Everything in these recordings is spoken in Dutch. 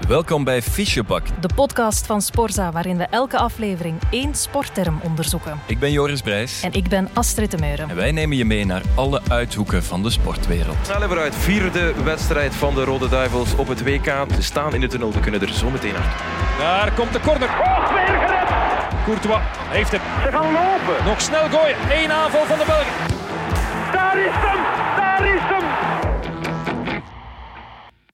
Welkom bij Fischebak. De podcast van Sporza, waarin we elke aflevering één sportterm onderzoeken. Ik ben Joris Brijs. En ik ben Astrid de Meuren. En wij nemen je mee naar alle uithoeken van de sportwereld. Snel vooruit, vierde wedstrijd van de Rode Duivels op het WK. Ze staan in de tunnel, we kunnen er zo meteen naar. Daar komt de corner. Oh, weer gered! Courtois heeft hem. Ze gaan lopen. Nog snel gooien. Eén aanval van de Belgen. Daar is hem! Daar is hem!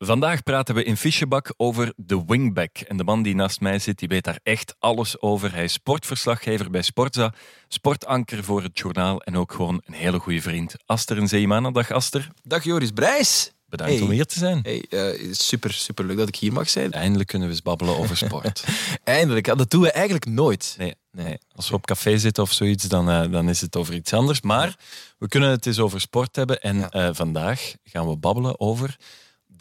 Vandaag praten we in Fischebak over de wingback. En de man die naast mij zit, die weet daar echt alles over. Hij is sportverslaggever bij Sportza, sportanker voor het journaal en ook gewoon een hele goede vriend. Aster en Zeemana. Dag Aster. Dag Joris Brijs. Bedankt Hey. om hier te zijn. Hey, eh, super, super leuk dat ik hier mag zijn. Eindelijk kunnen we eens babbelen over sport. Eindelijk, dat doen we eigenlijk nooit. Nee, nee. Als we op café zitten of zoiets, dan, eh, dan is het over iets anders. Maar we kunnen het eens over sport hebben. En Ja. eh, vandaag gaan we babbelen over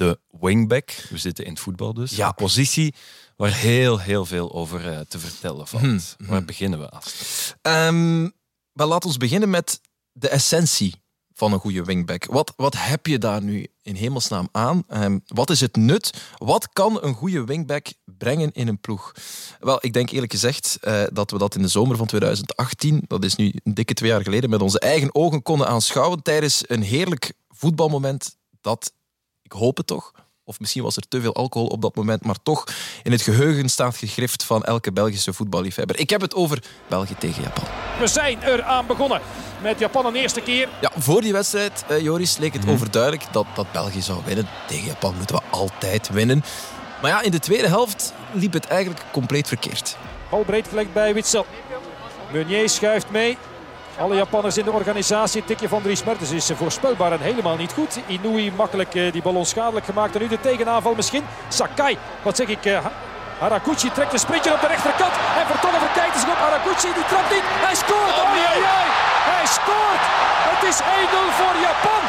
de wingback. We zitten in het voetbal dus. Ja. Een positie waar heel, heel veel over eh, te vertellen valt. Mhm, Waar beginnen we, Aster? Ehm maar laat ons beginnen met de essentie van een goede wingback. Wat, wat heb je daar nu in hemelsnaam aan? Ehm, wat is het nut? Wat kan een goede wingback brengen in een ploeg? Wel, ik denk eerlijk gezegd eh, dat we dat in de zomer van 2018, dat is nu een dikke twee jaar geleden, met onze eigen ogen konden aanschouwen tijdens een heerlijk voetbalmoment dat, ik hoop het toch, of misschien was er te veel alcohol op dat moment, maar toch in het geheugen staat gegrift van elke Belgische voetballiefhebber. Ik heb het over België tegen Japan. We zijn eraan begonnen. Met Japan een eerste keer. Ja, voor die wedstrijd, eh, Joris, leek het overduidelijk dat, dat België zou winnen. Tegen Japan moeten we altijd winnen. Maar ja, in de tweede helft liep het eigenlijk compleet verkeerd. Bal breed gelegd bij Witsel. Meunier schuift mee. Alle Japanners in de organisatie. Het tikje van Dries Mertens is voorspelbaar en helemaal niet goed. Inui makkelijk eh, die bal onschadelijk gemaakt. En nu de tegenaanval misschien. Sakai, wat zeg ik... eh, Ha- Haraguchi trekt een sprintje op de rechterkant. En Vertongen verkijkt zich op Haraguchi. Die trapt niet. Hij scoort. Oh, nee. Hij scoort. Het is 1-0 voor Japan.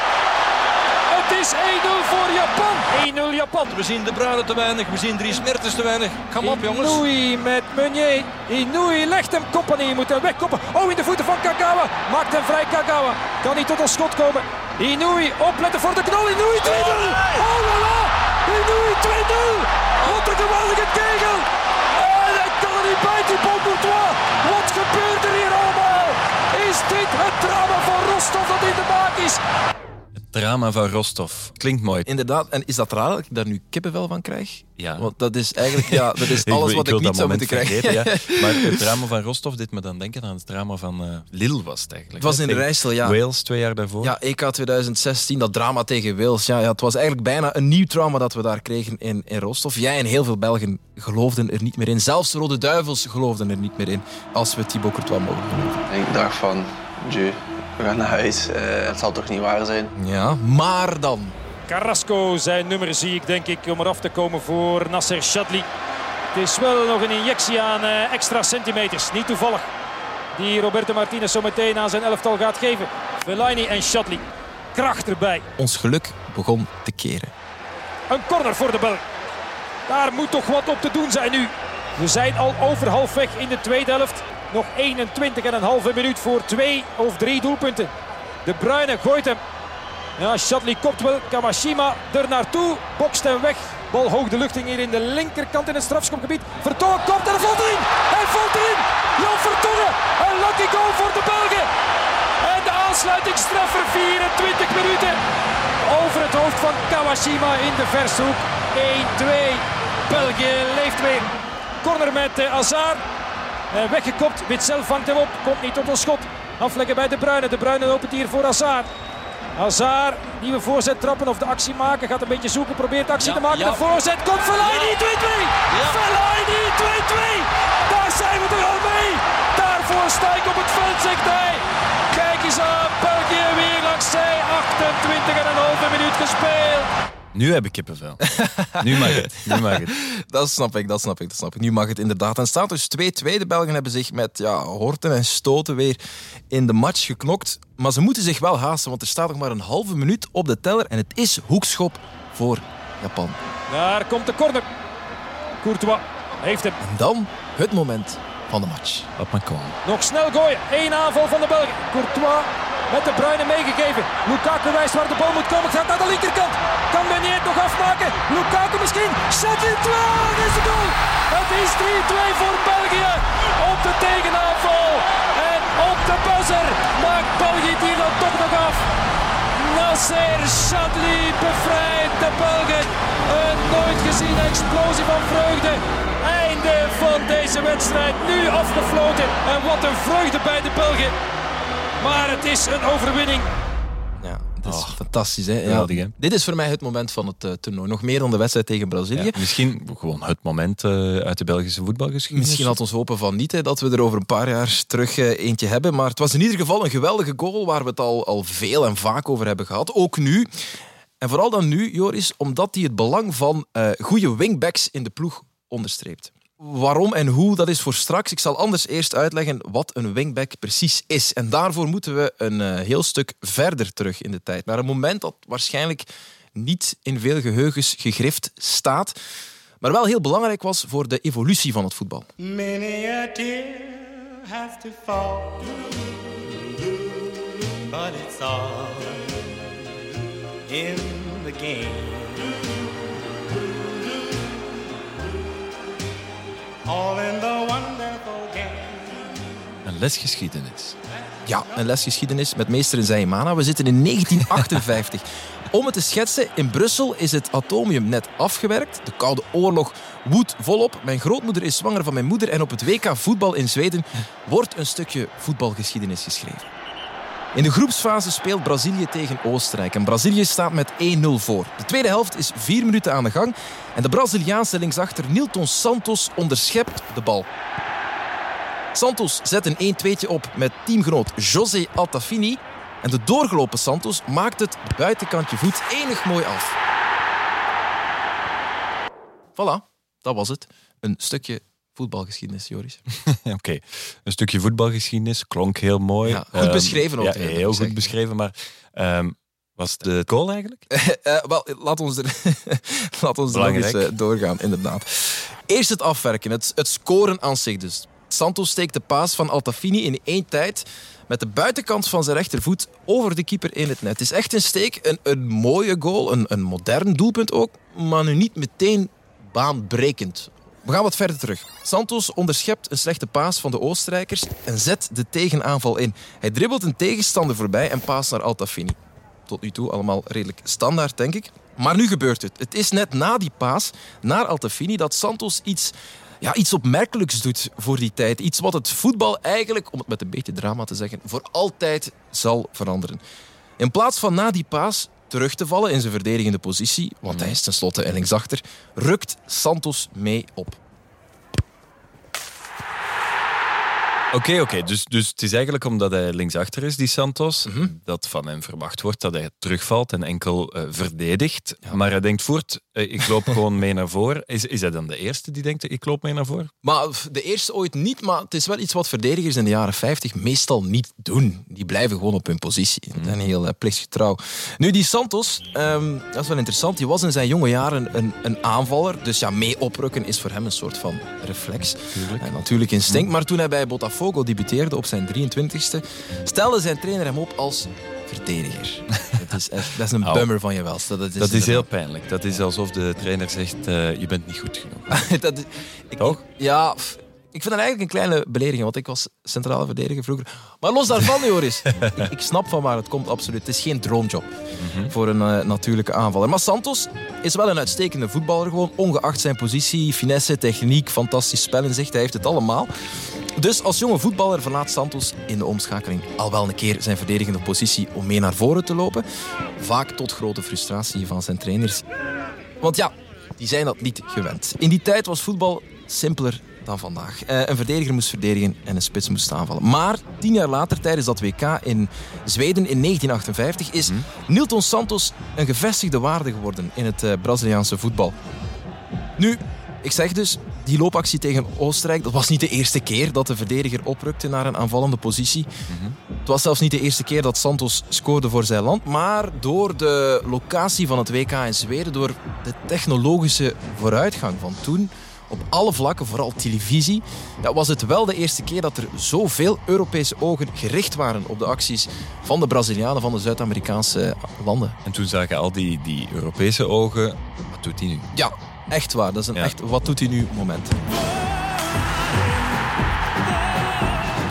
Het is 1-0 voor Japan. 1-0 Japan. We zien De Bruyne te weinig, we zien Dries Mertens te weinig. Kom op jongens. Inui met Meunier. Inui legt hem Company. Moet hem wegkoppen. Oh, in de voeten van Kagawa. Maakt hem vrij Kagawa. Kan niet tot een schot komen. Inui opletten voor de knal. Inui 2-0. Oh la la. Inui 2-0. Wat een geweldige kegel. En hij kan er niet bij, Thibaut Courtois. Wat gebeurt er hier allemaal? Is dit het drama van Rostov dat in de maak is? Het drama van Rostov. Klinkt mooi. Inderdaad, en is dat raar dat ik daar nu kippenvel van krijg? Ja. Want dat is eigenlijk ja, dat is alles wat ik, niet dat zou moeten krijgen. vergeten, ja. Maar het drama van Rostov deed me dan denken aan het drama van eh Lille was het eigenlijk. Het was in de Rijssel, ja. Wales twee jaar daarvoor. Ja, EK 2016, dat drama tegen Wales. Ja, ja, het was eigenlijk bijna een nieuw trauma dat we daar kregen in, in Rostov. Jij en heel veel Belgen geloofden er niet meer in. Zelfs de Rode Duivels geloofden er niet meer in. Als we Thibaut Courtois mogen geloven. Ik dacht van, Dieu, we gaan naar huis. Eh, het zal toch niet waar zijn? Ja, maar dan. Carrasco, zijn nummer zie ik denk ik om eraf te komen voor Nasser Chadli. Het is wel nog een injectie aan eh, extra centimeters, niet toevallig. Die Roberto Martinez zo meteen aan zijn elftal gaat geven. Fellaini en Chadli. Kracht erbij. Ons geluk begon te keren. Een corner voor de Belg. Daar moet toch wat op te doen zijn nu. We zijn al over halfweg in de tweede helft. Nog 21,5 minuut voor twee of drie doelpunten. De Bruyne gooit hem. Ja, Chadli kopt wel. Kamashima er naartoe. Bokst hem weg. Bal hoog de lucht in hier in de linkerkant in het strafschopgebied. Vertongen komt en valt erin. Hij valt erin. Jan Vertongen. Een lucky goal voor de Belgen. En de aansluitingstreffer 24 minuten. Over het hoofd van Kawashima in de vershoek. 1-2. België leeft weer. Corner met eh, Hazard. Eh, weggekopt. Witzel vangt hem op. Komt niet tot een schot. Afleggen bij De Bruyne. De Bruyne opent hier voor Hazard. Hazard, nieuwe voorzet trappen of de actie maken. Gaat een beetje zoeken, probeert actie Ja, te maken. ja. De voorzet komt Fellaini 2-2. Fellaini 2-2. Daar zijn we er al mee. Daarvoor sta ik op het veld, zegt hij. Kijk eens aan, België weer langs zij. 28,5 minuut gespeeld. Nu heb ik kippenvel. nu mag het. Nu mag het. Dat snap ik, dat snap ik, dat snap ik. Nu mag het inderdaad. En staat dus 2-2. De Belgen hebben zich met ja, horten en stoten weer in de match geknokt. Maar ze moeten zich wel haasten, want er staat nog maar een halve minuut op de teller. En het is hoekschop voor Japan. Daar komt de corner. Courtois heeft hem. En dan het moment van de match. Op mijn komen. Nog snel gooien. Eén aanval van de Belgen. Courtois Met de Bruyne meegegeven. Lukaku wijst waar de bal moet komen. Gaat naar de linkerkant. Kan Meunier nog afmaken? Lukaku misschien. Shadley 2. Dat is de goal. Het is 3-2 voor België. Op de tegenaanval. En op de buzzer maakt België hier dan toch nog af. Nasser Chadli bevrijdt de Belgen. Een nooit gezien explosie van vreugde. Einde van deze wedstrijd. Nu afgefloten. En wat een vreugde bij de Belgen. Maar het is een overwinning. Ja, dat is Oh, fantastisch. Hè? Ja, geweldig, hè? dit is voor mij het moment van het eh, toernooi. Nog meer dan de wedstrijd tegen Brazilië. Ja, misschien gewoon het moment eh, uit de Belgische voetbalgeschiedenis. Misschien had ons hopen van niet, hè, dat we er over een paar jaar terug eh, eentje hebben. Maar het was in ieder geval een geweldige goal waar we het al, al veel en vaak over hebben gehad. Ook nu. En vooral dan nu, Joris, omdat hij het belang van eh goede wingbacks in de ploeg onderstreept. Waarom en hoe, dat is voor straks. Ik zal anders eerst uitleggen wat een wingback precies is. En daarvoor moeten we een eh, heel stuk verder terug in de tijd. Naar een moment dat waarschijnlijk niet in veel geheugens gegrift staat. Maar wel heel belangrijk was voor de evolutie van het voetbal. All in the wonderful game. Een lesgeschiedenis. Ja, een lesgeschiedenis met meester in Zaimana. We zitten in 1958. Om het te schetsen, in Brussel is het atomium net afgewerkt. De Koude Oorlog woedt volop. Mijn grootmoeder is zwanger van mijn moeder. En op het WK voetbal in Zweden wordt een stukje voetbalgeschiedenis geschreven. In de groepsfase speelt Brazilië tegen Oostenrijk. En Brazilië staat met 1-0 voor. De tweede helft is vier minuten aan de gang. En de Braziliaanse linksachter Nilton Santos onderschept de bal. Santos zet een 1-2'tje op met teamgenoot José Altafini. En de doorgelopen Santos maakt het buitenkantje voet enig mooi af. Voilà, dat was het. Een stukje voetbalgeschiedenis, Joris. Oké, een stukje voetbalgeschiedenis. Klonk heel mooi. Ja, goed Ehm, beschreven ook, Ja, heel goed zeggen. beschreven. Maar ehm, was het de goal eigenlijk? Eh, wel, laat ons er, laat ons er nog eens eh, doorgaan, inderdaad. Eerst het afwerken, het, het scoren aan zich dus. Santos steekt de paas van Altafini in één tijd met de buitenkant van zijn rechtervoet over de keeper in het net. Het is echt een steek, een, een mooie goal, een, een modern doelpunt ook, maar nu niet meteen baanbrekend. We gaan wat verder terug. Santos onderschept een slechte paas van de Oostenrijkers en zet de tegenaanval in. Hij dribbelt een tegenstander voorbij en paast naar Altafini tot nu toe allemaal redelijk standaard, denk ik. Maar nu gebeurt het. Het is net na die paas naar Altafini dat Santos iets, ja, iets opmerkelijks doet voor die tijd. Iets wat het voetbal eigenlijk, om het met een beetje drama te zeggen, voor altijd zal veranderen. In plaats van na die paas terug te vallen in zijn verdedigende positie, want hij is tenslotte linksachter, rukt Santos mee op. Oké, oké. Dus, dus het is eigenlijk omdat hij linksachter is, die Santos, dat van hem verwacht wordt dat hij terugvalt en enkel eh, verdedigt. Maar hij denkt voort, ik loop gewoon mee naar voren. Is, is hij dan de eerste die denkt, ik loop mee naar voren? Maar de eerste ooit niet, maar het is wel iets wat verdedigers in de jaren 50 meestal niet doen. Die blijven gewoon op hun positie. En heel eh, plichtsgetrouw. Nu, die Santos, ehm, dat is wel interessant. Die was in zijn jonge jaren een, een aanvaller. Dus ja, mee oprukken is voor hem een soort van reflex. En natuurlijk instinct. Maar toen hij bij Botafogo debuteerde op zijn 23ste, stelde zijn trainer hem op als verdediger. dat, is echt, dat is een bummer van je welste. Dat is, Dat is heel peinlijk. Dat is alsof de trainer zegt, eh, je bent niet goed genoeg. dat is, ik, Toch? Ja, ik vind dat eigenlijk een kleine belediging, want ik was centrale verdediger vroeger. Maar los daarvan, Joris. ik, ik snap van waar het komt, absoluut. Het is geen droomjob voor een eh, natuurlijke aanvaller. Maar Santos is wel een uitstekende voetballer, gewoon ongeacht zijn positie, finesse, techniek, fantastisch spelinzicht. Hij heeft het allemaal. Dus als jonge voetballer verlaat Santos in de omschakeling al wel een keer zijn verdedigende positie om mee naar voren te lopen. Vaak tot grote frustratie van zijn trainers. Want ja, die zijn dat niet gewend. In die tijd was voetbal simpeler dan vandaag. Eh, een verdediger moest verdedigen en een spits moest aanvallen. Maar tien jaar later, tijdens dat WK in Zweden in 1958, is Nilton Santos een gevestigde waarde geworden in het eh, Braziliaanse voetbal. Nu, ik zeg dus, die loopactie tegen Oostenrijk, dat was niet de eerste keer dat de verdediger oprukte naar een aanvallende positie. Het was zelfs niet de eerste keer dat Santos scoorde voor zijn land, maar door de locatie van het WK in Zweden, door de technologische vooruitgang van toen, op alle vlakken, vooral televisie, ja, was het wel de eerste keer dat er zoveel Europese ogen gericht waren op de acties van de Brazilianen van de Zuid-Amerikaanse landen. En toen zagen al die, die Europese ogen, wat doet hij nu? Ja, echt waar. Dat is een Ja. echt wat doet hij nu moment.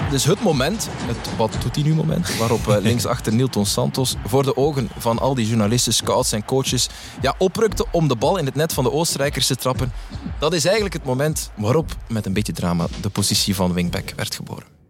Dus het moment, het wat doet hij nu moment, waarop eh, linksachter Nilton Santos voor de ogen van al die journalisten, scouts en coaches ja, oprukte om de bal in het net van de Oostenrijkers te trappen. Dat is eigenlijk het moment waarop, met een beetje drama, de positie van wingback werd geboren.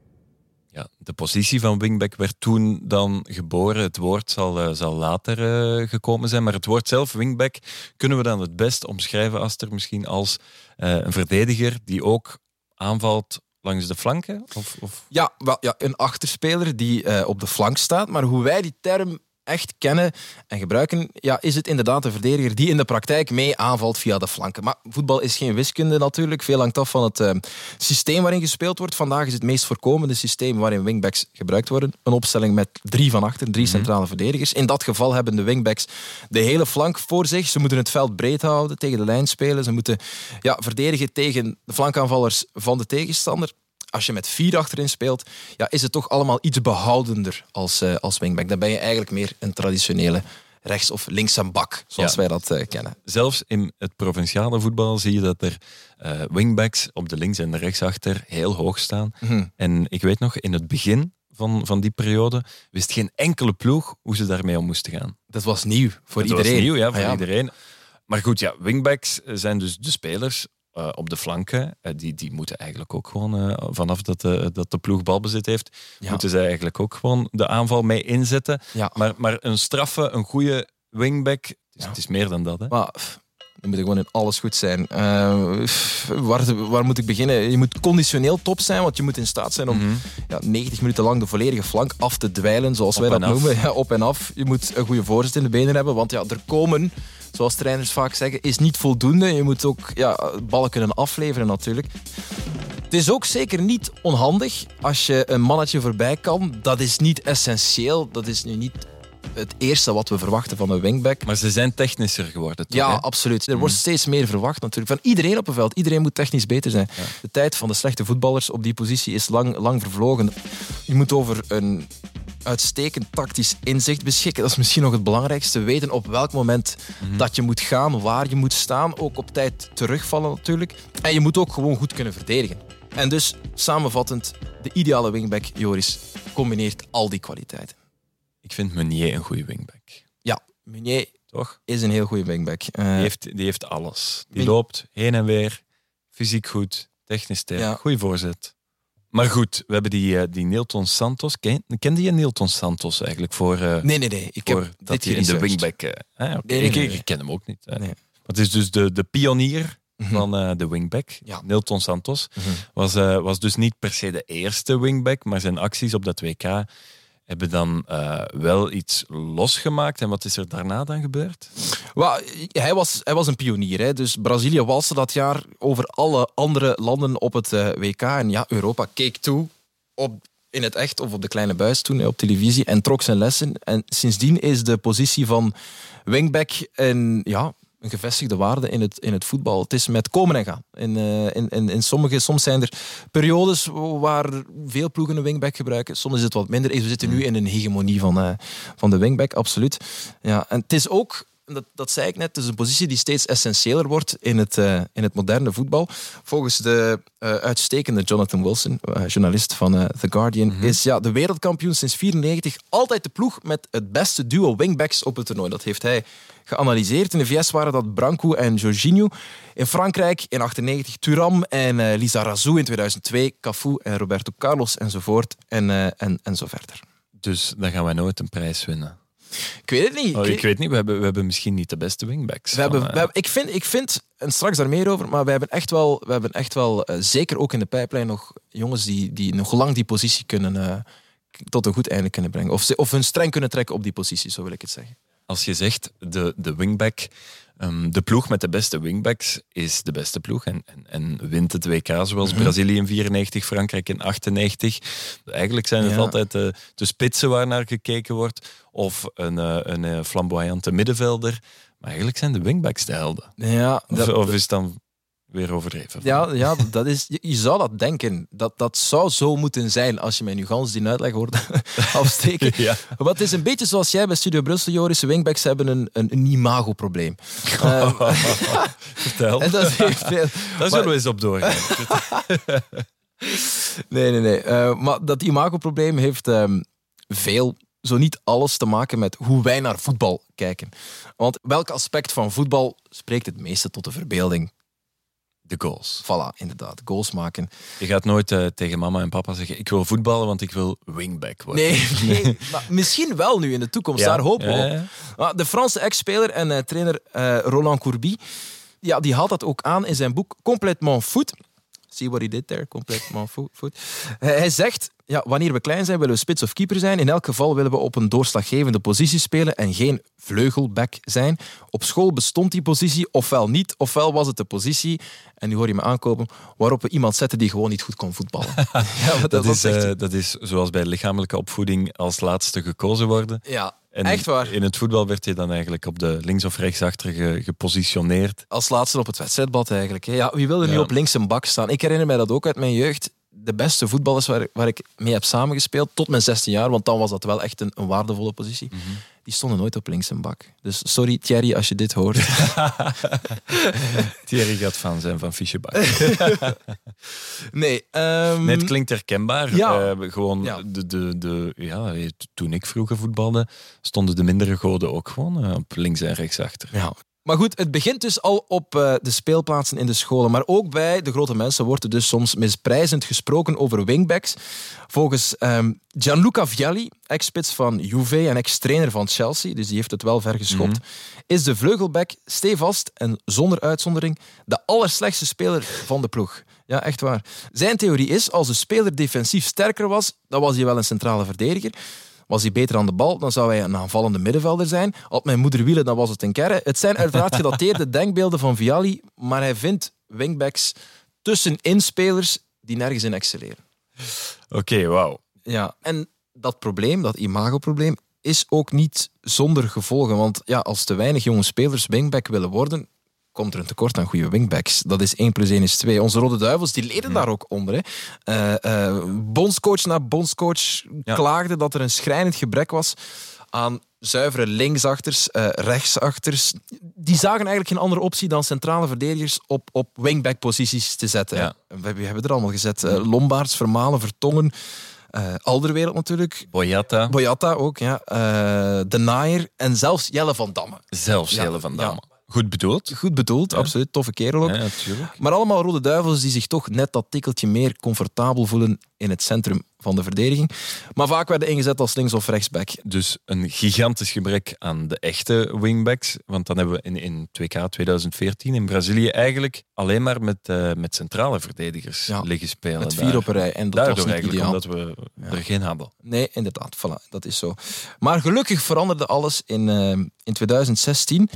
Ja, de positie van wingback werd toen dan geboren. Het woord zal, eh, zal later eh, gekomen zijn, maar het woord zelf, wingback, kunnen we dan het best omschrijven als er misschien als eh, een verdediger die ook aanvalt langs de flanken? Of, of... Ja, wel, ja een achterspeler die op de flank staat. Maar hoe wij die term echt kennen en gebruiken, ja, is het inderdaad een verdediger die in de praktijk mee aanvalt via de flanken. Maar voetbal is geen wiskunde natuurlijk. Veel hangt af van het eh, systeem waarin gespeeld wordt. Vandaag is het meest voorkomende systeem waarin wingbacks gebruikt worden. Een opstelling met drie van achter, drie centrale verdedigers. In dat geval hebben de wingbacks de hele flank voor zich. Ze moeten het veld breed houden, tegen de lijn spelen. Ze moeten ja, verdedigen tegen de flankaanvallers van de tegenstander als je met vier achterin speelt, ja, is het toch allemaal iets behoudender als, eh, als wingback. Dan ben je eigenlijk meer een traditionele rechts- of links-bak, zoals Ja. wij dat eh, kennen. Zelfs in het provinciale voetbal zie je dat er eh, wingbacks op de links- en de rechtsachter heel hoog staan. Mhm. En ik weet nog, in het begin van, van die periode wist geen enkele ploeg hoe ze daarmee om moesten gaan. Dat was nieuw voor iedereen. was nieuw, ja, voor Ah, iedereen. Maar goed, ja, wingbacks zijn dus de spelers eh, op de flanken. Eh, die, die moeten eigenlijk ook gewoon, eh, vanaf dat de, dat de ploeg balbezit heeft, Ja. moeten ze eigenlijk ook gewoon de aanval mee inzetten. Ja. Maar, maar een straffe, een goede wingback, het is, Ja. het is meer dan dat. Hè? Maar dan moet gewoon in alles goed zijn. Waar, waar moet ik beginnen? Je moet conditioneel top zijn, want je moet in staat zijn om ja, 90 minuten lang de volledige flank af te dwijlen, zoals Op wij dat noemen. Ja, op en af. Je moet een goede voorzet in de benen hebben, want ja, er komen, zoals trainers vaak zeggen, is niet voldoende. Je moet ook ja, ballen kunnen afleveren natuurlijk. Het is ook zeker niet onhandig als je een mannetje voorbij kan. Dat is niet essentieel. Dat is nu niet het eerste wat we verwachten van een wingback. Maar ze zijn technischer geworden, toch? Ja, hè? absoluut. Er wordt steeds meer verwacht natuurlijk. Van iedereen op een veld. Iedereen moet technisch beter zijn. De tijd van de slechte voetballers op die positie is lang, lang vervlogen. Je moet over een uitstekend tactisch inzicht beschikken. Dat is misschien nog het belangrijkste. Weten op welk moment dat je moet gaan, waar je moet staan. Ook op tijd terugvallen natuurlijk. En je moet ook gewoon goed kunnen verdedigen. En dus, samenvattend, de ideale wingback, Joris, combineert al die kwaliteiten. Ik vind Meunier een goede wingback. Ja, Meunier Toch? is een heel goede wingback. Eh, Die heeft, die heeft alles. Die loopt heen en weer, fysiek goed, technisch sterk, Ja. goede voorzet. Maar goed, we hebben die, eh, die Nilton Santos. Ken, kende je Nilton Santos eigenlijk voor, eh, Nee, nee, nee. Ik heb dat hij in de wingback... Nee, nee, ik, nee, ik- nee. ik ken hem ook niet. Maar Het is dus de, de pionier Mhm. van de wingback. Ja. Nilton Santos Mhm. was, was dus niet per se de eerste wingback, maar zijn acties op dat WK hebben dan eh, wel iets losgemaakt. En wat is er daarna dan gebeurd? Wel, hij, was, hij was een pionier. Hè. Dus Brazilië walste dat jaar over alle andere landen op het eh, WK. En ja, Europa keek toe op, in het echt of op de kleine buis toen op televisie en trok zijn lessen. En sindsdien is de positie van wingback een, ja, een gevestigde waarde in het, in het voetbal. Het is met komen en gaan. In, eh, in, in, in sommige, soms zijn er periodes waar veel ploegen een wingback gebruiken. Soms is het wat minder. We zitten nu in een hegemonie van, eh, van de wingback, absoluut. Ja, en het is ook dat, dat zei ik net, het is een positie die steeds essentiëler wordt in het, eh, in het moderne voetbal. Volgens de uitstekende Jonathan Wilson, journalist van The Guardian, is ja, de wereldkampioen sinds 1994 altijd de ploeg met het beste duo wingbacks op het toernooi. Dat heeft hij geanalyseerd. In de VS waren dat Branco en Jorginho. In Frankrijk in 98 Thuram en eh, Lisa Razou in 2002, Cafu en Roberto Carlos enzovoort en, eh, en, en zo verder. Dus dan gaan wij nooit een prijs winnen. Ik weet het niet. Oh, Ik- weet niet, we hebben, we hebben misschien niet de beste wingbacks. We hebben, van, we eh, hebben- ik, vind, ik vind, en straks daar meer over, maar we hebben echt wel, we hebben echt wel eh, zeker ook in de pijplijn nog jongens die, die nog lang die positie kunnen, eh, tot een goed einde kunnen brengen. Of, ze, of hun streng kunnen trekken op die positie, zo wil ik het zeggen. Als je zegt de, de wingback, ehm, de ploeg met de beste wingbacks is de beste ploeg en, en, en wint het WK zoals Mhm. Brazilië in 94, Frankrijk in 98. Eigenlijk zijn het Ja. altijd de, de spitsen waar naar gekeken wordt of een, eh, een eh, flamboyante middenvelder. Maar eigenlijk zijn de wingbacks de helden. Ja, Of, dat- of is dan weer overdreven. Ja, ja dat is, je, je zou dat denken. Dat, dat zou zo moeten zijn als je mij nu gans die uitleg hoort afsteken. Ja. Het is een beetje zoals jij bij Studio Brussel, Joris. Wingbacks hebben een, een, een imagoprobleem. Eh, Vertel. en dat heeft veel... Daar zullen we eens op doorgaan. Nee, nee, nee. Eh, maar dat imagoprobleem heeft ehm, veel, zo niet alles, te maken met hoe wij naar voetbal kijken. Want welk aspect van voetbal spreekt het meeste tot de verbeelding? De goals. Voilà, inderdaad. Goals maken. Je gaat nooit eh, tegen mama en papa zeggen: Ik wil voetballen, want ik wil wingback worden. Nee, nee maar misschien wel nu in de toekomst. Ja. Daar hopen we Ja, ja, de Franse ex-speler en eh, trainer eh, Roland Courbis, ja, die haalt dat ook aan in zijn boek Complètement Foot. See what he did there, Complètement Foot. hij zegt, ja, wanneer we klein zijn willen we spits of keeper zijn. In elk geval willen we op een doorslaggevende positie spelen en geen vleugelback zijn. Op school bestond die positie ofwel niet, ofwel was het de positie, en nu hoor je me aankopen, waarop we iemand zetten die gewoon niet goed kon voetballen. ja, maar Dat, is, eh, dat is zoals bij lichamelijke opvoeding als laatste gekozen worden. ja, En echt waar. In het voetbal werd je dan eigenlijk op de links- of rechtsachter ge- gepositioneerd. Als laatste op het wedstrijdblad eigenlijk. hè. Ja, wie wil er nu op links een bak staan? Ik herinner mij dat ook uit mijn jeugd. De beste voetballers waar, waar ik mee heb samengespeeld, tot mijn 16 jaar, want dan was dat wel echt een, een waardevolle positie, Mhm. die stonden nooit op links een bak. Dus sorry Thierry als je dit hoort. Thierry gaat fan zijn van Fischebach. nee, ehm, Nee, het klinkt herkenbaar. Ja. Eh, gewoon Ja. de, de, de, ja, toen ik vroeger voetbalde, stonden de mindere goden ook gewoon eh, op links en rechtsachter. Ja. Maar goed, het begint dus al op eh, de speelplaatsen in de scholen. Maar ook bij de grote mensen wordt er dus soms misprijzend gesproken over wingbacks. Volgens ehm, Gianluca Vialli, ex-spits van Juve en ex-trainer van Chelsea, dus die heeft het wel ver geschopt, is de vleugelback stevast en zonder uitzondering de allerslechtste speler van de ploeg. Ja, echt waar. Zijn theorie is, als de speler defensief sterker was, dan was hij wel een centrale verdediger. Was hij beter aan de bal, dan zou hij een aanvallende middenvelder zijn. Had mijn moeder wielen, dan was het een kerre. Het zijn uiteraard gedateerde denkbeelden van Vialli, maar hij vindt wingbacks tussenin spelers die nergens in excelleren. Oké, wauw. Ja, en dat probleem, dat imagoprobleem, is ook niet zonder gevolgen. Want ja, als te weinig jonge spelers wingback willen worden, komt er een tekort aan goede wingbacks. Dat is 1 plus 1 is 2. Onze Rode Duivels die leden daar ook onder. Hè. Eh, eh, bondscoach na bondscoach Ja. klaagde dat er een schrijnend gebrek was aan zuivere linksachters, eh, rechtsachters. Die zagen eigenlijk geen andere optie dan centrale verdedigers op, op wingback-posities te zetten. Ja. We, hebben er allemaal gezet. Lombaards, Vermalen, Vertongen, eh Alderwereld natuurlijk. Boyata, Boyata ook, ja. Eh, de Naaier en zelfs Jelle van Damme. zelfs Ja, Jelle van. Damme. Goed bedoeld. Goed bedoeld, absoluut. Toffe kerel ook. Ja. Maar allemaal rode duivels die zich toch net dat tikkeltje meer comfortabel voelen in het centrum van de verdediging. Maar vaak werden ingezet als links- of rechtsback. Dus een gigantisch gebrek aan de echte wingbacks. Want dan hebben we in, in 2K 2014 in Brazilië eigenlijk alleen maar met, eh, met centrale verdedigers Ja, liggen spelen. Met daar. vier op een rij. En dat Daardoor was niet eigenlijk, ideaal. omdat we er geen hadden. Nee, inderdaad. Voilà, dat is zo. Maar gelukkig veranderde alles in, eh, in 2016.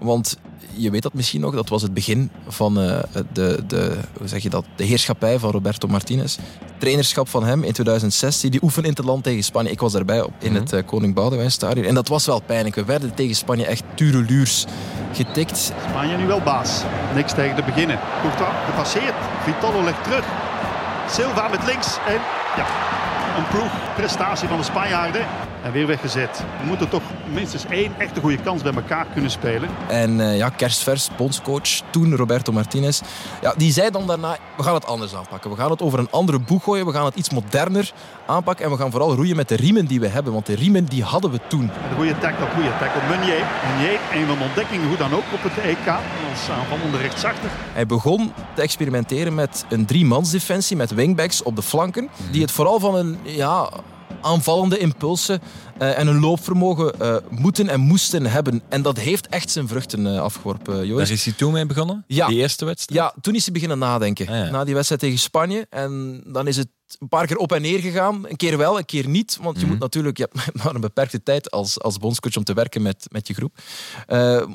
Want je weet dat misschien nog, dat was het begin van eh, de, de, hoe zeg je dat, de heerschappij van Roberto Martinez. Trainerschap van hem in 2016. Die oefen in het land tegen Spanje. Ik was daarbij op, in het eh, Koning Boudewijn Stadion. En dat was wel pijnlijk. We werden tegen Spanje echt tureluurs getikt. Spanje nu wel baas. Niks tegen te beginnen. Courtois gepasseerd. Vitolo legt terug. Silva met links. En ja, een ploegprestatie van de Spanjaarden. En weer weggezet. We moeten toch minstens één echte goede kans bij elkaar kunnen spelen. En eh, ja, kerstvers, bondscoach, toen Roberto Martinez. Ja, die zei dan daarna, we gaan het anders aanpakken. We gaan het over een andere boeg gooien. We gaan het iets moderner aanpakken. En we gaan vooral roeien met de riemen die we hebben. Want de riemen die hadden we toen. Een goede tackle, goede tackle. Meunier. Meunier, een van de ontdekkingen, hoe dan ook op het EK. Als aanvallende rechtsachter. Hij begon te experimenteren met een driemansdefensie met wingbacks op de flanken. Die het vooral van een ja, aanvallende impulsen eh, en een loopvermogen eh, moeten en moesten hebben. En dat heeft echt zijn vruchten eh, afgeworpen, Joris. Daar is hij toen mee begonnen? Ja. Die eerste wedstrijd? Ja, toen is hij beginnen nadenken. Ah, ja. Na die wedstrijd tegen Spanje. En dan is het een paar keer op en neer gegaan. Een keer wel, een keer niet. Want je Mhm. moet natuurlijk, je hebt maar een beperkte tijd als, als bondscoach om te werken met, met je groep. Eh,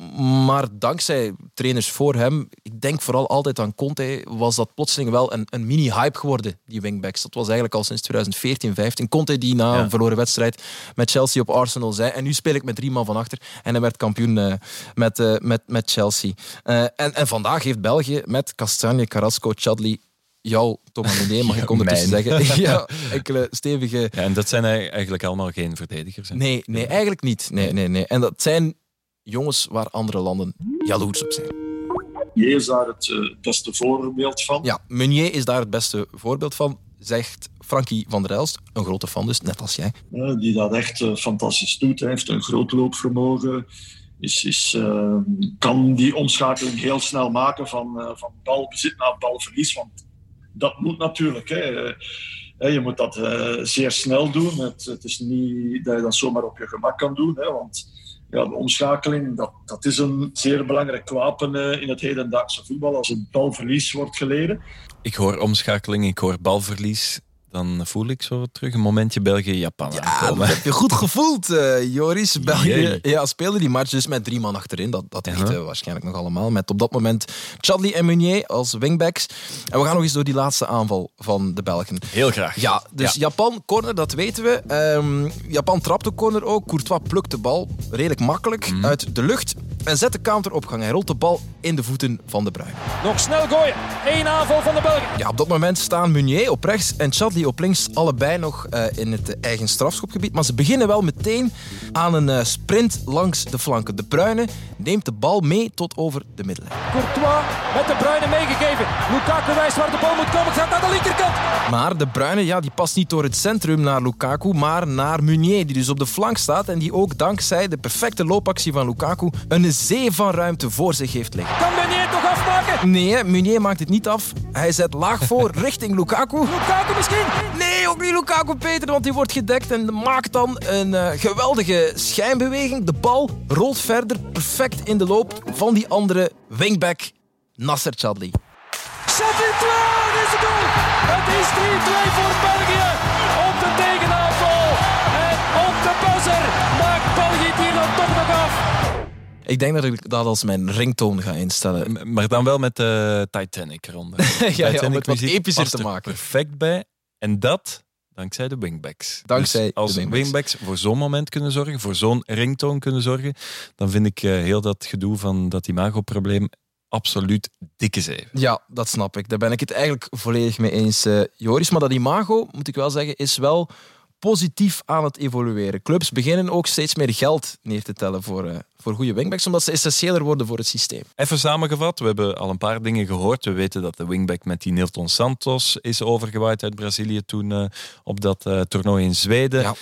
maar dankzij trainers voor hem, ik denk vooral altijd aan Conte, was dat plotseling wel een, een mini-hype geworden, die wingbacks. Dat was eigenlijk al sinds 2014, 15. Conte die na Ja. een verloren wedstrijd met Chelsea op Arsenal zei, en nu speel ik met drie man van achter. En hij werd kampioen eh, met, eh, met, met Chelsea. En, en vandaag heeft België met Castagne, Carrasco, Chadli, jou, Thomas Meunier, mag ik ondertussen mijn. zeggen. ja, enkele stevige... Ja, en dat zijn eigenlijk allemaal geen verdedigers. hè? Nee, nee, eigenlijk niet. Nee, nee, nee. En dat zijn jongens waar andere landen jaloers op zijn. Je is daar het eh, beste voorbeeld van. Ja, Meunier is daar het beste voorbeeld van, zegt Frankie van der Elst, een grote fan dus, net als jij. eh, die dat echt eh, fantastisch doet. Hij heeft een groot loopvermogen. Is, is, eh, kan die omschakeling heel snel maken van, eh, van balbezit naar balverlies. Want dat moet natuurlijk. Hè. Je moet dat eh, zeer snel doen. Het, het is niet dat je dat zomaar op je gemak kan doen. Hè, want ja, de omschakeling, dat, dat is een zeer belangrijk wapen eh, in het hedendaagse voetbal. Als een balverlies wordt geleden. Ik hoor omschakeling, ik hoor balverlies. Dan voel ik zo terug een momentje België-Japan Ja, dat heb je goed gevoeld, eh, Joris. België Jee. ja, speelde die match dus met drie man achterin. Dat, dat weten we waarschijnlijk nog allemaal. Met op dat moment Chadli en Meunier als wingbacks. En we gaan nog eens door die laatste aanval van de Belgen. Heel graag. Ja, dus Japan corner, dat weten we. Ehm, Japan trapt de corner ook. Courtois plukt de bal redelijk makkelijk Mhm. uit de lucht. En zet de counter op gang. Hij rolt de bal in de voeten van de Bruin. Nog snel gooien. Eén aanval van de Belgen. Ja, op dat moment staan Meunier op rechts en Chadli op links. Allebei nog eh, in het eigen strafschopgebied. Maar ze beginnen wel meteen aan een eh, sprint langs de flanken. De Bruyne neemt de bal mee tot over de middenlijn. Courtois met de Bruyne meegegeven. Lukaku wijst waar de bal moet komen. Gaat naar de linkerkant. Maar de Bruyne ja, die past niet door het centrum naar Lukaku, maar naar Meunier, die dus op de flank staat en die ook dankzij de perfecte loopactie van Lukaku een zee van ruimte voor zich heeft liggen. Kan Meunier toch afmaken? Nee, Meunier maakt het niet af. Hij zet laag voor richting Lukaku. Lukaku misschien? Nee, ook niet Lukaku Peter, want die wordt gedekt en maakt dan een eh, geweldige schijnbeweging. De bal rolt verder perfect in de loop van die andere wingback, Nasser Chadli. Chadli 2 is het doel. Het is 3-2 voor België. Op de tegenaanval. En op de buzzer Ik denk dat ik dat als mijn ringtoon ga instellen. Maar dan wel met de Titanic eronder. ja, om Titanic het wat epischer te er maken. perfect bij. En dat dankzij de wingbacks. Dankzij Dus als de wingbacks. wingbacks voor zo'n moment kunnen zorgen, voor zo'n ringtoon kunnen zorgen, dan vind ik eh, heel dat gedoe van dat imago-probleem absoluut dikke zeven. Ja, dat snap ik. Daar ben ik het eigenlijk volledig mee eens, eh, Joris. Maar dat imago, moet ik wel zeggen, is wel positief aan het evolueren. Clubs beginnen ook steeds meer geld neer te tellen voor, eh, voor goede wingbacks, omdat ze essentiëler worden voor het systeem. Even samengevat, we hebben al een paar dingen gehoord. We weten dat de wingback met die Nilton Santos is overgewaaid uit Brazilië toen eh, op dat eh, toernooi in Zweden. Ja.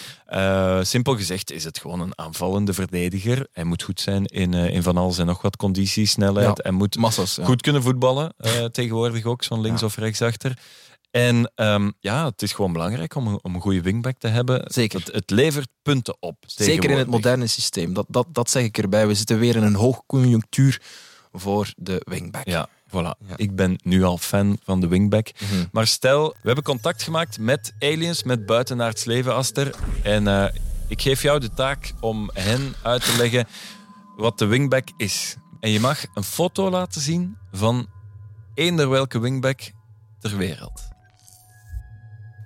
Simpel gezegd is het gewoon een aanvallende verdediger. Hij moet goed zijn in, in van alles en nog wat conditie, snelheid. Ja, Hij moet Massas. Ja. goed kunnen voetballen, tegenwoordig ook, zo'n links- of rechtsachter. En ehm, ja, het is gewoon belangrijk om een, om een goede wingback te hebben. Zeker. Het, het levert punten op. Zeker in het moderne systeem. Dat, dat, dat zeg ik erbij. We zitten weer in een hoogconjunctuur voor de wingback. Ja, voilà. Ja. Ik ben nu al fan van de wingback. Mhm. Maar stel, we hebben contact gemaakt met aliens, met buitenaards leven, Aster. En eh, ik geef jou de taak om hen uit te leggen wat de wingback is. En je mag een foto laten zien van eender welke wingback ter wereld.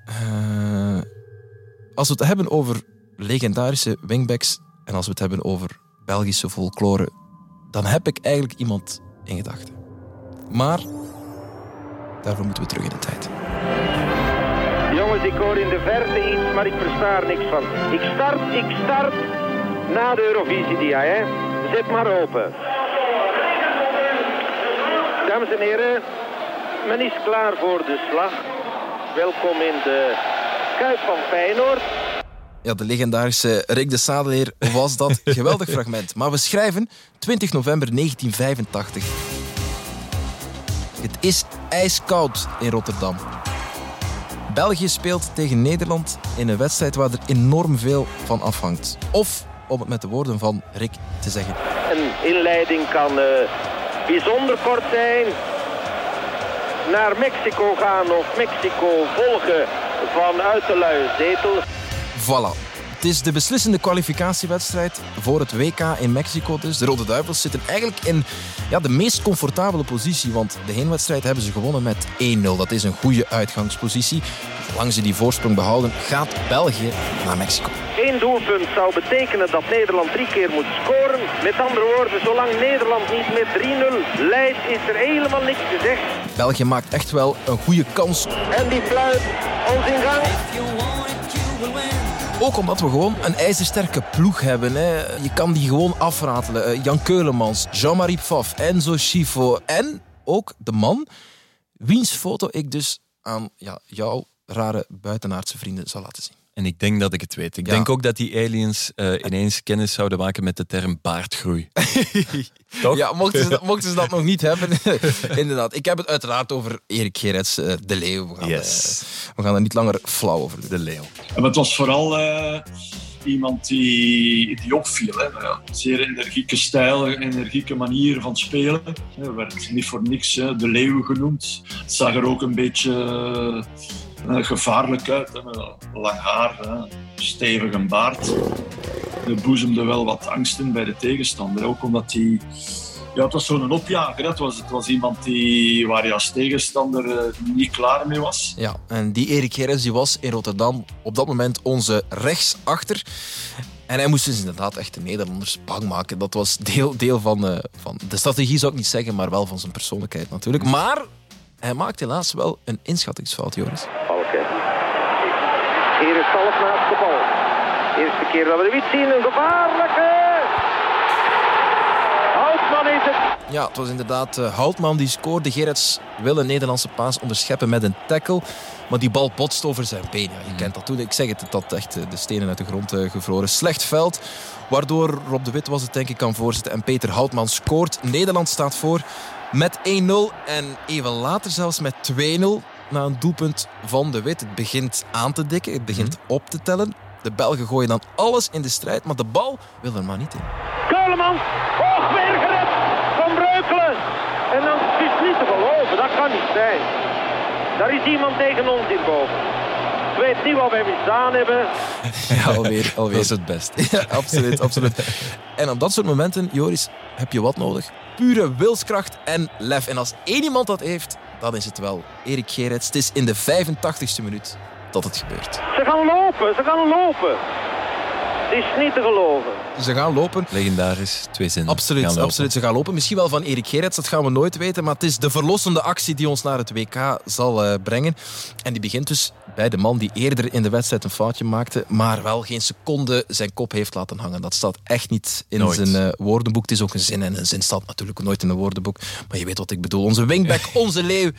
Eh, als we het hebben over legendarische wingbacks en als we het hebben over Belgische folklore, dan heb ik eigenlijk iemand in gedachten. Maar daarvoor moeten we terug in de tijd. Jongens, ik hoor in de verte iets, maar ik versta er niks van. Ik start, ik start na de Eurovisie, dia, hè. Zet maar open. Dames en heren, men is klaar voor de slag. Welkom in de Kuip van Feyenoord. Ja, de legendarische Rick de Sadeleer was dat geweldig fragment. Maar we schrijven 20 november 1985. Het is ijskoud in Rotterdam. België speelt tegen Nederland in een wedstrijd waar er enorm veel van afhangt. Of, om het met de woorden van Rick te zeggen, Een inleiding kan eh, bijzonder kort zijn. Naar Mexico gaan of Mexico volgen vanuit de luie zetel. Voilà. Het is de beslissende kwalificatiewedstrijd voor het WK in Mexico. Dus de Rode Duivels zitten eigenlijk in ja, de meest comfortabele positie. Want de heenwedstrijd hebben ze gewonnen met 1-0. Dat is een goede uitgangspositie. Zolang ze die voorsprong behouden, gaat België naar Mexico. Eén doelpunt zou betekenen dat Nederland drie keer moet scoren. Met andere woorden, zolang Nederland niet met 3-0 leidt, is er helemaal niks gezegd. België maakt echt wel een goede kans. En die fluit ons in gang. Ook omdat we gewoon een ijzersterke ploeg hebben. Hè. Je kan die gewoon afratelen. Eh, Jan Keulemans, Jean-Marie Pfaff, Enzo Schifo en ook de man wiens foto ik dus aan ja, jouw rare buitenaardse vrienden zal laten zien. En ik denk dat ik het weet. Ik Ja. denk ook dat die aliens eh, ineens kennis zouden maken met de term baardgroei. Toch? Ja, mochten ze, dat, mochten ze dat nog niet hebben. Inderdaad. Ik heb het uiteraard over Erik Gerets, eh, de Leeuw. We gaan, Yes. eh, we gaan er niet langer flauw over doen. De leeuw. En het was vooral eh, iemand die, die opviel. Hè. Zeer energieke stijl, energieke manier van spelen. Hij werd niet voor niks hè, de leeuw genoemd. Het zag er ook een beetje gevaarlijk uit. Lang haar, hè, stevige baard. Hij boezemde wel wat angst in bij de tegenstander. Ook omdat hij... Ja, het was zo'n opjager. Het was, het was iemand die, waar je als tegenstander eh, niet klaar mee was. Ja, en die Erik Gerrits die was in Rotterdam op dat moment onze rechtsachter. En hij moest dus inderdaad echt de Nederlanders bang maken. Dat was deel, deel van, eh, van de strategie, zou ik niet zeggen, maar wel van zijn persoonlijkheid natuurlijk. Maar hij maakt helaas wel een inschattingsfout, Joris. Valken. Hier is Kalf naast de bal. Eerste keer dat we de wit zien, een gevaarlijke. Houtman is het. Ja, het was inderdaad eh, Houtman die scoorde. Gerrits wil een Nederlandse paas onderscheppen met een tackle. Maar die bal botst over zijn been. Ja, je kent dat toen. Ik zeg het, het had echt eh, de stenen uit de grond eh, gevroren. Slecht veld, waardoor Rob de Wit was het denk ik kan voorzetten. En Peter Houtman scoort. Nederland staat voor met 1-0. En even later zelfs met 2-0. Na een doelpunt van de Wit. Het begint aan te dikken. Het begint op te tellen. De Belgen gooien dan alles in de strijd. Maar de bal wil er maar niet in. Keulemans. Hoog weer gered. Van Breukelen. En dan het is niet te geloven. Dat kan niet zijn. Daar is iemand tegen ons hierboven. Ik weet niet wat wij misdaan hebben. Ja, alweer. alweer. Dat is het beste. Ja, absoluut, absoluut. En op dat soort momenten, Joris, heb je wat nodig? Pure wilskracht en lef. En als één iemand dat heeft, dan is het wel Erik Gerets. Het is in de 85ste minuut dat het gebeurt. Ze gaan lopen. Ze gaan lopen. Het is niet te geloven. Ze gaan lopen. Legendarisch, twee zinnen. Absoluut, absoluut. Ze gaan lopen. Misschien wel van Erik Gerets, dat gaan we nooit weten. Maar het is de verlossende actie die ons naar het WK zal eh, brengen. En die begint dus bij de man die eerder in de wedstrijd een foutje maakte, maar wel geen seconde zijn kop heeft laten hangen. Dat staat echt niet in Nooit. zijn eh, woordenboek. Het is ook een zin en een zin staat natuurlijk nooit in een woordenboek. Maar je weet wat ik bedoel. Onze wingback, onze leeuw,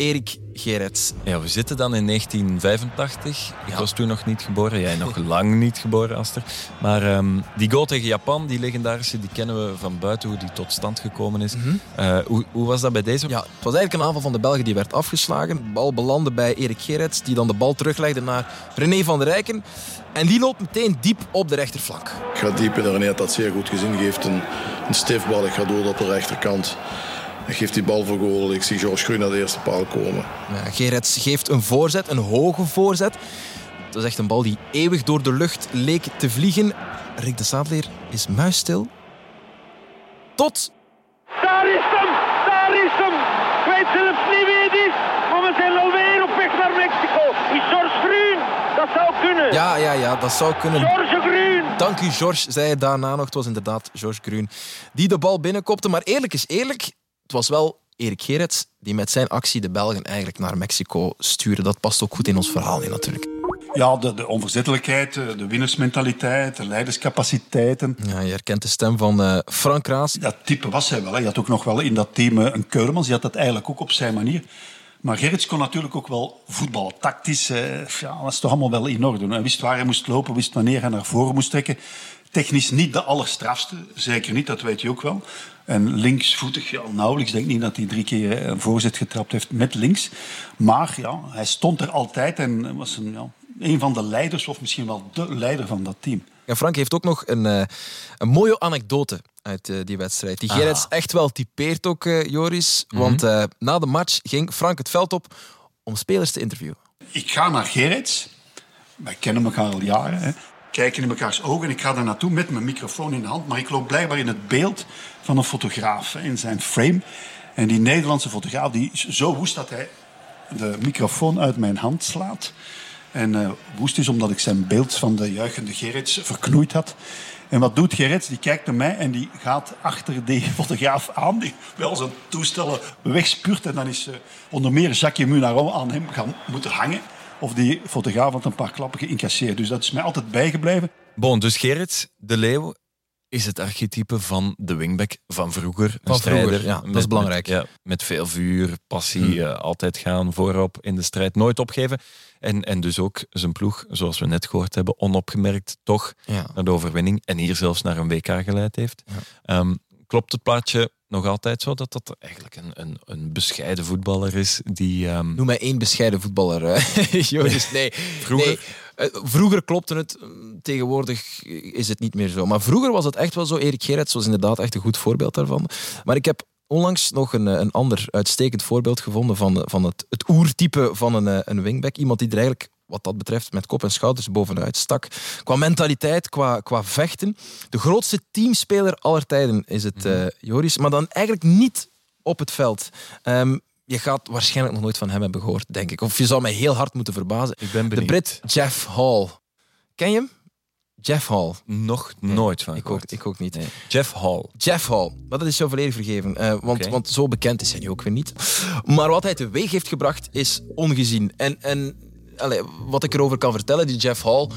Erik Gerets. Ja, we zitten dan in 1985. Ik was toen nog niet geboren. Jij nog lang niet geboren, Aster. Maar ehm, die goal tegen Japan, die legendarische, die kennen we van buiten hoe die tot stand gekomen is. Eh, hoe, hoe was dat bij deze? Ja, het was eigenlijk een aanval van de Belgen die werd afgeslagen. De bal belandde bij Erik Gerets, die dan de bal teruglegde naar René van der Rijken. En die loopt meteen diep op de rechterflank. Gaat diep in de René had dat zeer goed gezien. Geeft een, een stiftbal. Ik ga door op de rechterkant. Hij geeft die bal voor goal. Ik zie George Groen naar de eerste paal komen. Ja, Gerets geeft een voorzet, een hoge voorzet. Dat is echt een bal die eeuwig door de lucht leek te vliegen. Rick de Saadleer is muisstil. Tot... Daar is hem! Daar is hem! Ik weet zelfs niet wie het is, maar we zijn alweer op weg naar Mexico. Is George Groen? Dat zou kunnen. Ja, ja, ja, dat zou kunnen. George Groen! Dank u, George, zei hij daarna nog. Het was inderdaad George Groen die de bal binnenkopte. Maar eerlijk is eerlijk, het was wel Erik Gerets die met zijn actie de Belgen eigenlijk naar Mexico stuurde. Dat past ook goed in ons verhaal in natuurlijk. Ja, de, de onverzettelijkheid, de de winnersmentaliteit, de leiderscapaciteiten. Ja, je herkent de stem van eh, Frank Raas. Dat type was hij wel. Hè. Je had ook nog wel in dat team eh, een Keurmans. Die had dat eigenlijk ook op zijn manier. Maar Gerrits kon natuurlijk ook wel voetballen. Tactisch, eh, ja, was toch allemaal wel in orde. Hij wist waar hij moest lopen, wist wanneer hij naar voren moest trekken. Technisch niet de allerstrafste, zeker niet, dat weet je ook wel. En linksvoetig, ja, nauwelijks. Ik denk niet dat hij drie keer eh, een voorzet getrapt heeft met links. Maar ja, hij stond er altijd en was een, ja, een van de leiders, of misschien wel de leider van dat team. En Frank heeft ook nog een, eh, een mooie anekdote uit eh, die wedstrijd. Die Ah. Gerrits echt wel typeert ook, Joris. Mhm. Want eh, na de match ging Frank het veld op om spelers te interviewen. Ik ga naar Gerrits. Wij kennen elkaar al jaren. Hè. Kijken in mekaars ogen. En ik ga daar naartoe met mijn microfoon in de hand. Maar ik loop blijkbaar in het beeld van een fotograaf, in zijn frame. En die Nederlandse fotograaf die zo woest dat hij de microfoon uit mijn hand slaat. En eh, woest is omdat ik zijn beeld van de juichende Gerrits verknoeid had. En wat doet Gerrits? Die kijkt naar mij en die gaat achter die fotograaf aan. Die wel zijn toestellen wegspuurt. En dan is eh, onder meer Jacques Munaron aan hem gaan moeten hangen. Of die fotograaf had een paar klappen geïncasseerd. Dus dat is mij altijd bijgebleven. Bon, dus Gerrit de Leeuw is het archetype van de wingback van vroeger. Een Van vroeger, strijder ja, dat met- is belangrijk. Met, ja, met veel vuur, passie, Hmm. eh, altijd gaan voorop in de strijd, nooit opgeven. En, en dus ook zijn ploeg, zoals we net gehoord hebben, onopgemerkt toch Ja. naar de overwinning. En hier zelfs naar een WK geleid heeft. Ehm, klopt het plaatje nog altijd zo dat dat eigenlijk een, een, een bescheiden voetballer is die... ehm, Noem mij één bescheiden voetballer, Joris. Nee, Vroeger? nee. Eh, vroeger klopte het, mm, tegenwoordig is het niet meer zo. Maar vroeger was het echt wel zo. Erik Gerrits was inderdaad echt een goed voorbeeld daarvan. Maar ik heb onlangs nog een, een ander uitstekend voorbeeld gevonden van, van het, het oertype van een, eh, een wingback. Iemand die er eigenlijk wat dat betreft met kop en schouders bovenuit stak. Qua mentaliteit, qua, qua vechten. De grootste teamspeler aller tijden is het eh, Joris. Maar dan eigenlijk niet op het veld. Ehm, je gaat waarschijnlijk nog nooit van hem hebben gehoord, denk ik. Of je zou mij heel hard moeten verbazen. Ik ben De. Brit Jeff Hall. Ken je hem? Jeff Hall. Nog nooit van Ik ook, ik ook niet. Jeff Hall. Jeff Hall. Maar dat is jou volledig vergeven. eh, want, want zo bekend is hij nu ook weer niet. Maar wat hij teweeg heeft gebracht is ongezien. En, en wat ik erover kan vertellen, die Jeff Hall,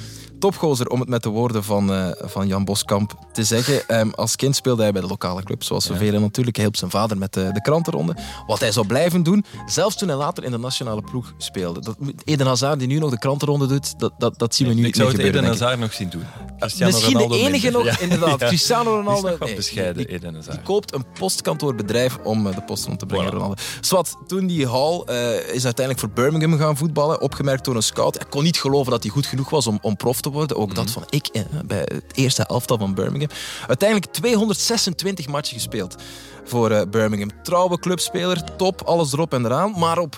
topgozer om het met de woorden van, eh, van Jan Boskamp te zeggen. Ehm, als kind speelde hij bij de lokale club, zoals zoveel. En natuurlijk, hij hielp zijn vader met de, de krantenronde. Wat hij zou blijven doen, zelfs toen hij later in de nationale ploeg speelde. Dat, Eden Hazard, die nu nog de krantenronde doet, dat, dat, dat zien we nu ik niet zou meer het gebeuren. Eden denk ik. Hazard nog zien doen. Cristiano Misschien Ronaldo de enige minder. nog, inderdaad. Cristiano is Ronaldo. nee, bescheiden, die- Eden Hazard. die koopt een postkantoordbedrijf om eh, de post rond te brengen. Voilà. Ronaldo. Swat, toen die Hall eh, is uiteindelijk voor Birmingham gaan voetballen, opgemerkt door een scout. Hij kon niet geloven dat hij goed genoeg was om, om prof te worden. Ook dat van ik eh, bij het eerste elftal van Birmingham. Uiteindelijk 226 matchen gespeeld voor eh, Birmingham. Trouwe clubspeler, top, alles erop en eraan. Maar op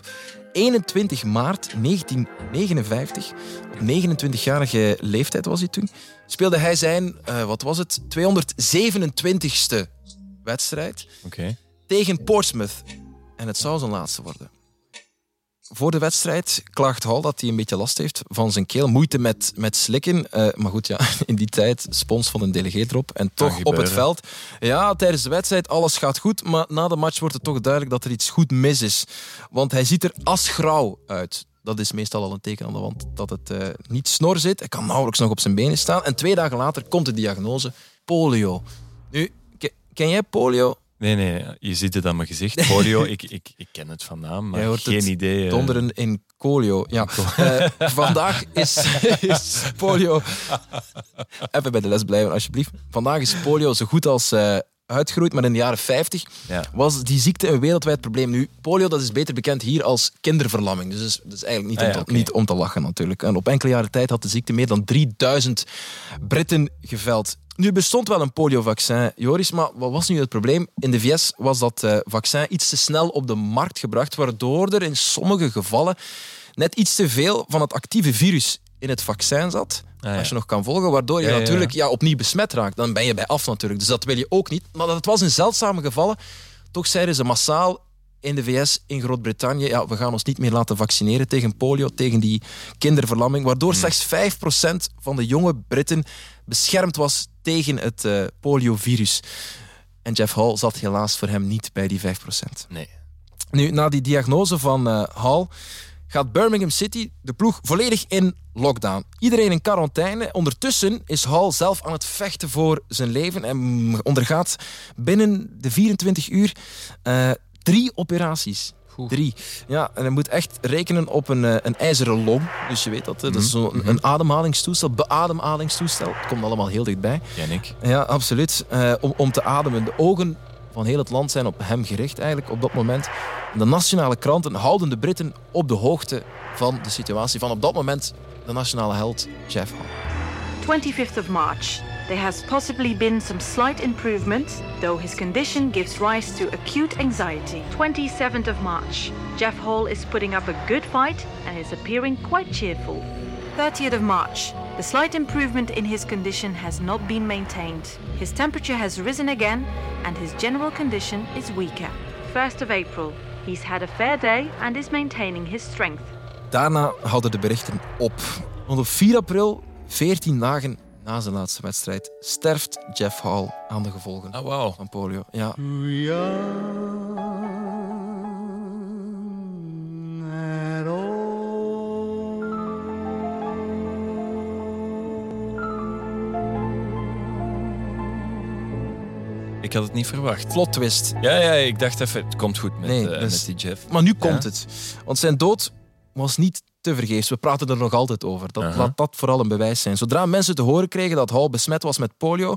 21 maart 1959, op 29-jarige leeftijd was hij toen, speelde hij zijn, eh, wat was het, 227ste wedstrijd tegen Portsmouth. En het zou zijn laatste worden. Voor de wedstrijd klaagt Hall dat hij een beetje last heeft van zijn keel. Moeite met, met slikken. Eh, maar goed, ja, in die tijd spons van een delegeet erop. En toch op het veld. Ja, tijdens de wedstrijd alles gaat goed. Maar na de match wordt het toch duidelijk dat er iets goed mis is. Want hij ziet er asgrauw uit. Dat is meestal al een teken aan de wand dat het eh, niet snor zit. Hij kan nauwelijks nog op zijn benen staan. En twee dagen later komt de diagnose polio. Nu, ke- ken jij polio? Nee, nee, je ziet het aan mijn gezicht. Polio, ik, ik, ik ken het van naam, maar Jij hoort geen het idee. eh. Donderen in polio. Ja. Eh, vandaag is, is polio. Even bij de les blijven, alsjeblieft. Vandaag is polio zo goed als eh, uitgeroeid, maar in de jaren 50 Ja. was die ziekte een wereldwijd probleem. Nu, polio dat is beter bekend hier als kinderverlamming. Dus dat is, dat is eigenlijk niet, Ah ja, om te, niet om te lachen natuurlijk. En op enkele jaren tijd had de ziekte meer dan 3000 Britten geveld. Nu bestond wel een poliovaccin, Joris, maar wat was nu het probleem? In de VS was dat eh, vaccin iets te snel op de markt gebracht, waardoor er in sommige gevallen net iets te veel van het actieve virus in het vaccin zat. Ah, ja. Als je nog kan volgen, waardoor je Ja, natuurlijk ja, opnieuw besmet raakt. Dan ben je bij af natuurlijk. Dus dat wil je ook niet. Maar dat was in zeldzame gevallen. Toch zeiden ze massaal in de VS, in Groot-Brittannië, ja, we gaan ons niet meer laten vaccineren tegen polio, tegen die kinderverlamming, waardoor Hmm. slechts 5% van de jonge Britten beschermd was tegen het eh, poliovirus. En Jeff Hall zat helaas voor hem niet bij die 5%. Nee. Nu, na die diagnose van eh, Hall gaat Birmingham City, de ploeg, volledig in lockdown. Iedereen in quarantaine. Ondertussen is Hall zelf aan het vechten voor zijn leven en ondergaat binnen de 24 uur eh, drie operaties. Drie. Ja, en hij moet echt rekenen op een, eh, een ijzeren long. Dus je weet dat, dat is zo'n een ademhalingstoestel, beademhalingstoestel. Het komt allemaal heel dichtbij. Ken ik. Ja, absoluut. Eh, om, om te ademen. De ogen van heel het land zijn op hem gericht eigenlijk op dat moment. En de nationale kranten houden de Britten op de hoogte van de situatie van op dat moment de nationale held Jeff Hall. 25th of March. There has possibly been some slight improvement, though his condition gives rise to acute anxiety. 27th of March. Jeff Hall is putting up a good fight and is appearing quite cheerful. 30th of March. The slight improvement in his condition has not been maintained. His temperature has risen again and his general condition is weaker. 1st of April. He's had a fair day and is maintaining his strength. Daarna houden de berichten op. Want op 4 april, 14 dagen na zijn laatste wedstrijd, sterft Jeff Hall aan de gevolgen van polio. Ja. Ik had het niet verwacht. Plot twist. Ja, ja, ik dacht even, het komt goed met, Nee, eh, dus- met die Jeff. Maar nu komt Ja. het. Want zijn dood was niet te vergeefs. We praten er nog altijd over. Dat. Laat dat vooral een bewijs zijn. Zodra mensen te horen kregen dat Hall besmet was met polio,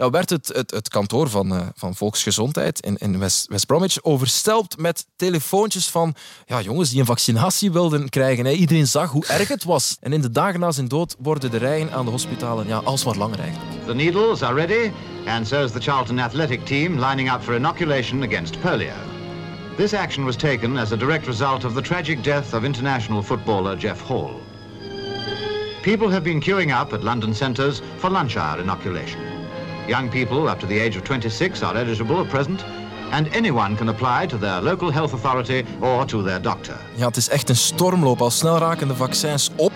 ja, werd het, het, het kantoor van, eh, van Volksgezondheid in, in West, West Bromwich overstelpt met telefoontjes van ja, jongens die een vaccinatie wilden krijgen. Hè. Iedereen zag hoe erg het was. En in de dagen na zijn dood worden de rijen aan de hospitalen ja, alsmaar langer eigenlijk. The needles are ready, and so is the Charlton athletic team lining up for inoculation against polio. This action was taken as a direct result of the tragic death of international footballer Jeff Hall. People have been queuing up at London centres for lunch hour inoculation. Young people up to the age of 26 are eligible at present, and anyone can apply to their local health authority or to their doctor. Ja, het is echt een stormloop. Al snel raken de vaccins op.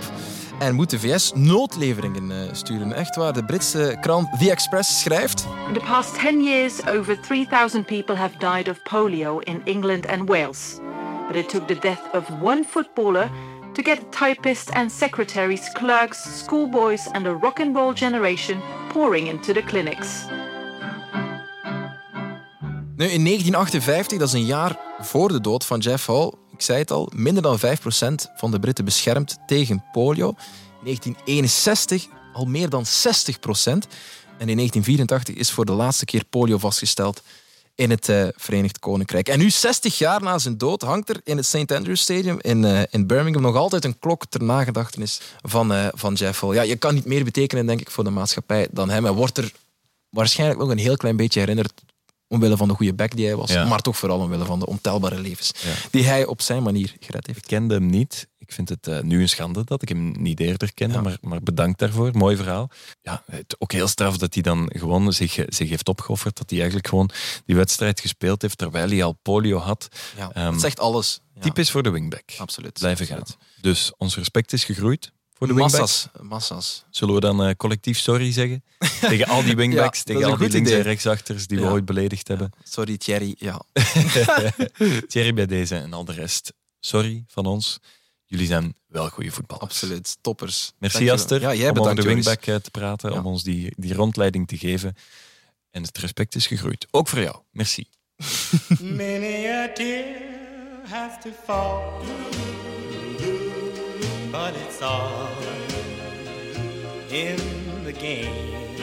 En moet de VS noodleveringen eh, sturen. Echt waar. De Britse krant The Express schrijft... In the past 10 years, over 3,000 people have died of polio in England and Wales. But it took the death of one footballer to get typists and secretaries, clerks, schoolboys, and a rock and roll generation pouring into the clinics. Nu, in 1958, dat is een jaar voor de dood van Jeff Hall, ik zei het al, minder dan 5% van de Britten beschermd tegen polio. In 1961 al meer dan 60%. En in 1984 is voor de laatste keer polio vastgesteld in het eh, Verenigd Koninkrijk. En nu, 60 jaar na zijn dood, hangt er in het St. Andrews Stadium in, eh, in Birmingham nog altijd een klok ter nagedachtenis van, eh, van Jeff Hall. Ja, je kan niet meer betekenen, denk ik, voor de maatschappij dan hem. Hij wordt er waarschijnlijk nog een heel klein beetje herinnerd omwille van de goede back die hij was, Ja. maar toch vooral omwille van de ontelbare levens die hij op zijn manier gered heeft. Ik kende hem niet. Ik vind het eh, nu een schande dat ik hem niet eerder kende, maar, maar bedankt daarvoor. Mooi verhaal. Ja, het, ook heel straf dat hij dan gewoon zich, eh, zich heeft opgeofferd. Dat hij eigenlijk gewoon die wedstrijd gespeeld heeft terwijl hij al polio had. Ja, Ehm, dat zegt alles. Typisch voor de wingback. Absoluut. Blijven gaan. Dus ons respect is gegroeid voor de Massas, massas. Zullen we dan eh, collectief sorry zeggen? tegen al die wingbacks, Ja, tegen al die links- en rechtsachters die we ooit beledigd hebben. Sorry Thierry, ja. Thierry bij deze en al de rest. Sorry van ons. Jullie zijn wel goede voetballers. Absoluut, toppers. Merci Dankjewel. Aster Ja, jij om over bedankt, de Joris. wingback eh, te praten, om ons die, die rondleiding te geven. En het respect is gegroeid. Ook voor jou. Merci. Many a tear has to fall, but it's all in the game.